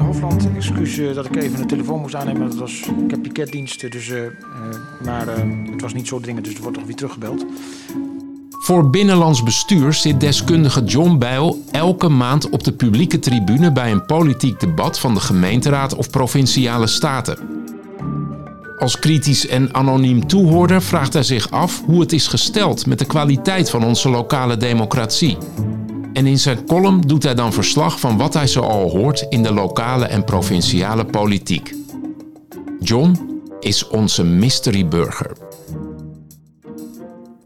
Hofland, excuus eh, dat ik even de telefoon moest aannemen. Dat was, ik heb piketdiensten, dus, eh, eh, maar het was niet zo dringend, dus er wordt toch weer teruggebeld. Voor binnenlands bestuur zit deskundige John Bijl elke maand op de publieke tribune bij een politiek debat van de gemeenteraad of provinciale staten. Als kritisch en anoniem toehoorder vraagt hij zich af hoe het is gesteld met de kwaliteit van onze lokale democratie. En in zijn column doet hij dan verslag van wat hij zo al hoort in de lokale en provinciale politiek. John is onze mystery burger.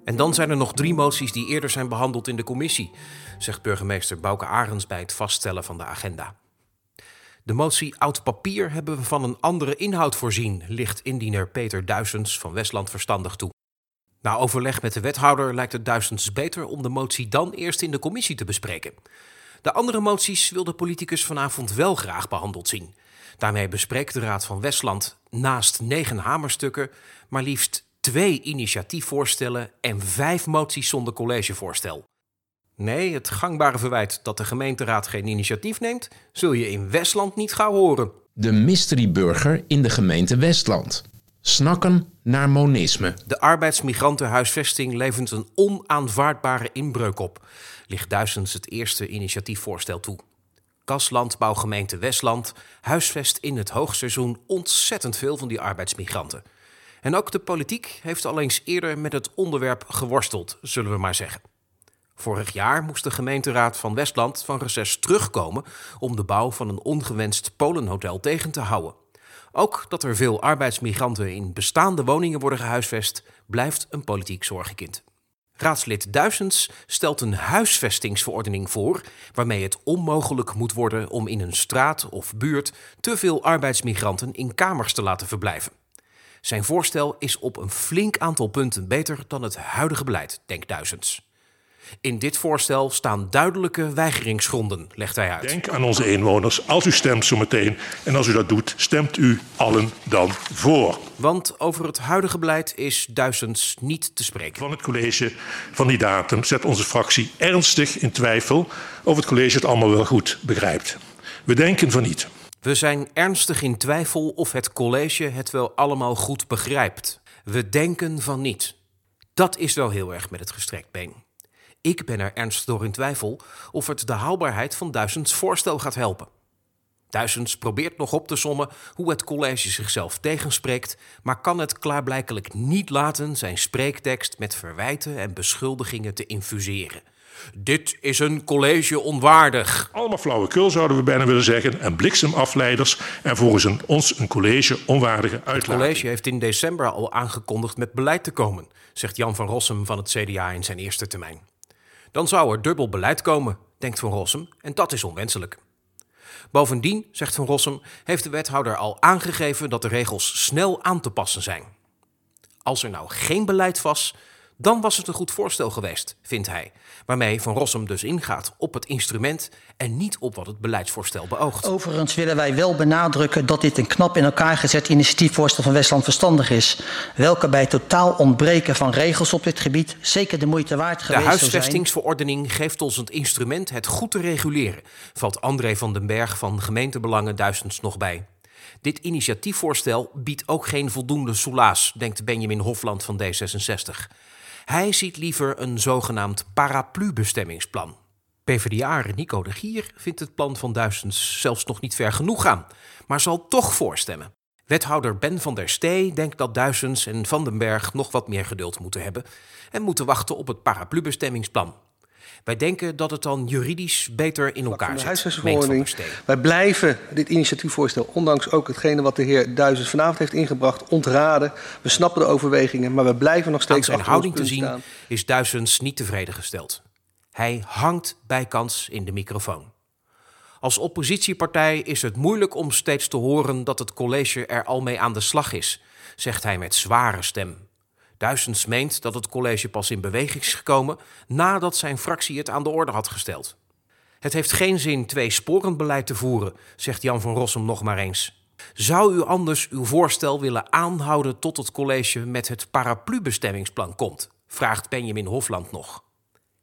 En dan zijn er nog drie moties die eerder zijn behandeld in de commissie, zegt burgemeester Bouke Arends bij het vaststellen van de agenda. De motie Oud Papier hebben we van een andere inhoud voorzien, ligt indiener Peter Duisens van Westland verstandig toe. Na overleg met de wethouder lijkt het Duisens beter om de motie dan eerst in de commissie te bespreken. De andere moties wil de politicus vanavond wel graag behandeld zien. Daarmee bespreekt de Raad van Westland naast negen hamerstukken maar liefst twee initiatiefvoorstellen en vijf moties zonder collegevoorstel. Nee, het gangbare verwijt dat de gemeenteraad geen initiatief neemt, zul je in Westland niet gauw horen. De mystery burger in de gemeente Westland. Snakken naar monisme. De arbeidsmigrantenhuisvesting levert een onaanvaardbare inbreuk op, ligt Duisens het eerste initiatiefvoorstel toe. Kaslandbouwgemeente Westland huisvest in het hoogseizoen ontzettend veel van die arbeidsmigranten. En ook de politiek heeft al eens eerder met het onderwerp geworsteld, zullen we maar zeggen. Vorig jaar moest de gemeenteraad van Westland van reces terugkomen om de bouw van een ongewenst Polenhotel tegen te houden. Ook dat er veel arbeidsmigranten in bestaande woningen worden gehuisvest, blijft een politiek zorgenkind. Raadslid Duisens stelt een huisvestingsverordening voor, waarmee het onmogelijk moet worden om in een straat of buurt te veel arbeidsmigranten in kamers te laten verblijven. Zijn voorstel is op een flink aantal punten beter dan het huidige beleid, denkt Duisens. In dit voorstel staan duidelijke weigeringsgronden, legt hij uit. Denk aan onze inwoners als u stemt zometeen. En als u dat doet, stemt u allen dan voor. Want over het huidige beleid is Duisens niet te spreken. Van het college van die datum zet onze fractie ernstig in twijfel of het college het allemaal wel goed begrijpt. We denken van niet. We zijn ernstig in twijfel of het college het wel allemaal goed begrijpt. We denken van niet. Dat is wel heel erg met het gestrekt been. Ik ben er ernstig door in twijfel of het de haalbaarheid van Duisens voorstel gaat helpen. Duisens probeert nog op te sommen hoe het college zichzelf tegenspreekt, maar kan het klaarblijkelijk niet laten zijn spreektekst met verwijten en beschuldigingen te infuseren. Dit is een college onwaardig. Allemaal flauwekul zouden we bijna willen zeggen. En bliksemafleiders. En volgens een, ons een college onwaardige Het uitlating. college heeft in december al aangekondigd met beleid te komen, zegt Jan van Rossum van het CDA in zijn eerste termijn. Dan zou er dubbel beleid komen, denkt Van Rossum, en dat is onwenselijk. Bovendien, zegt Van Rossum, heeft de wethouder al aangegeven dat de regels snel aan te passen zijn. Als er nou geen beleid was, dan was het een goed voorstel geweest, vindt hij. Waarmee Van Rossum dus ingaat op het instrument en niet op wat het beleidsvoorstel beoogt. Overigens willen wij wel benadrukken dat dit een knap in elkaar gezet initiatiefvoorstel van Westland verstandig is. Welke bij totaal ontbreken van regels op dit gebied zeker de moeite waard De geweest zou zijn. huisvestingsverordening geeft ons het instrument het goed te reguleren, valt André van den Berg van Gemeentebelangen Duizends nog bij. Dit initiatiefvoorstel biedt ook geen voldoende soelaas, denkt Benjamin Hofland van D66. Hij ziet liever een zogenaamd paraplu-bestemmingsplan. PvdA Nico de Gier vindt het plan van Duizends zelfs nog niet ver genoeg gaan, maar zal toch voorstemmen. Wethouder Ben van der Stee denkt dat Duizends en Van den Berg nog wat meer geduld moeten hebben en moeten wachten op het paraplu-bestemmingsplan. Wij denken dat het dan juridisch beter in elkaar zit. Wij blijven dit initiatiefvoorstel, ondanks ook hetgene wat de heer Duizens vanavond heeft ingebracht, ontraden. We snappen de overwegingen, maar we blijven nog Aan steeds zijn achter ons houding te zien staan. is Duizends niet tevreden gesteld. Hij hangt bijkans in de microfoon. Als oppositiepartij is het moeilijk om steeds te horen dat het college er al mee aan de slag is, zegt hij met zware stem. Duizends meent dat het college pas in beweging is gekomen nadat zijn fractie het aan de orde had gesteld. Het heeft geen zin twee sporen beleid te voeren, zegt Jan van Rossum nog maar eens. Zou u anders uw voorstel willen aanhouden tot het college met het paraplu-bestemmingsplan komt? vraagt Benjamin Hofland nog.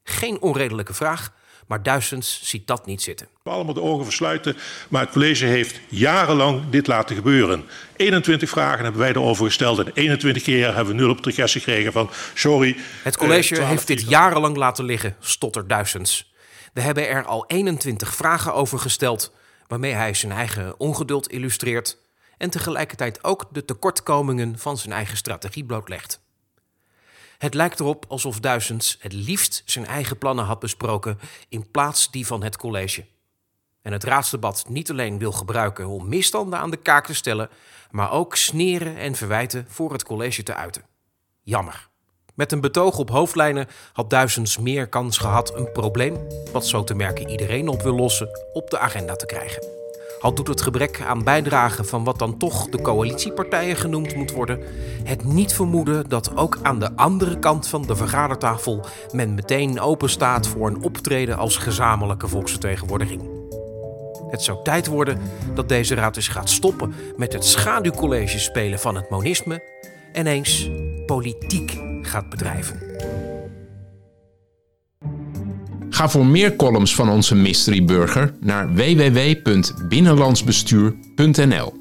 Geen onredelijke vraag, Maar Duitsens ziet dat niet zitten. We allemaal de ogen versluiten, maar het college heeft jarenlang dit laten gebeuren. 21 vragen hebben wij erover gesteld en 21 keer hebben we nul op de gekregen van sorry. Het college eh, heeft dit jarenlang laten liggen, stottert Duitsens. We hebben er al 21 vragen over gesteld, waarmee hij zijn eigen ongeduld illustreert en tegelijkertijd ook de tekortkomingen van zijn eigen strategie blootlegt. Het lijkt erop alsof Duitsens het liefst zijn eigen plannen had besproken in plaats die van het college. En het raadsdebat niet alleen wil gebruiken om misstanden aan de kaak te stellen, maar ook sneren en verwijten voor het college te uiten. Jammer. Met een betoog op hoofdlijnen had Duizends meer kans gehad een probleem, wat zo te merken iedereen op wil lossen, op de agenda te krijgen. Al doet het gebrek aan bijdrage van wat dan toch de coalitiepartijen genoemd moet worden, het niet vermoeden dat ook aan de andere kant van de vergadertafel men meteen open staat voor een optreden als gezamenlijke volksvertegenwoordiging. Het zou tijd worden dat deze raad eens gaat stoppen met het schaduwcollege spelen van het monisme en eens politiek gaat bedrijven. Ga voor meer columns van onze Mystery Burger naar www.binnenlandsbestuur.nl.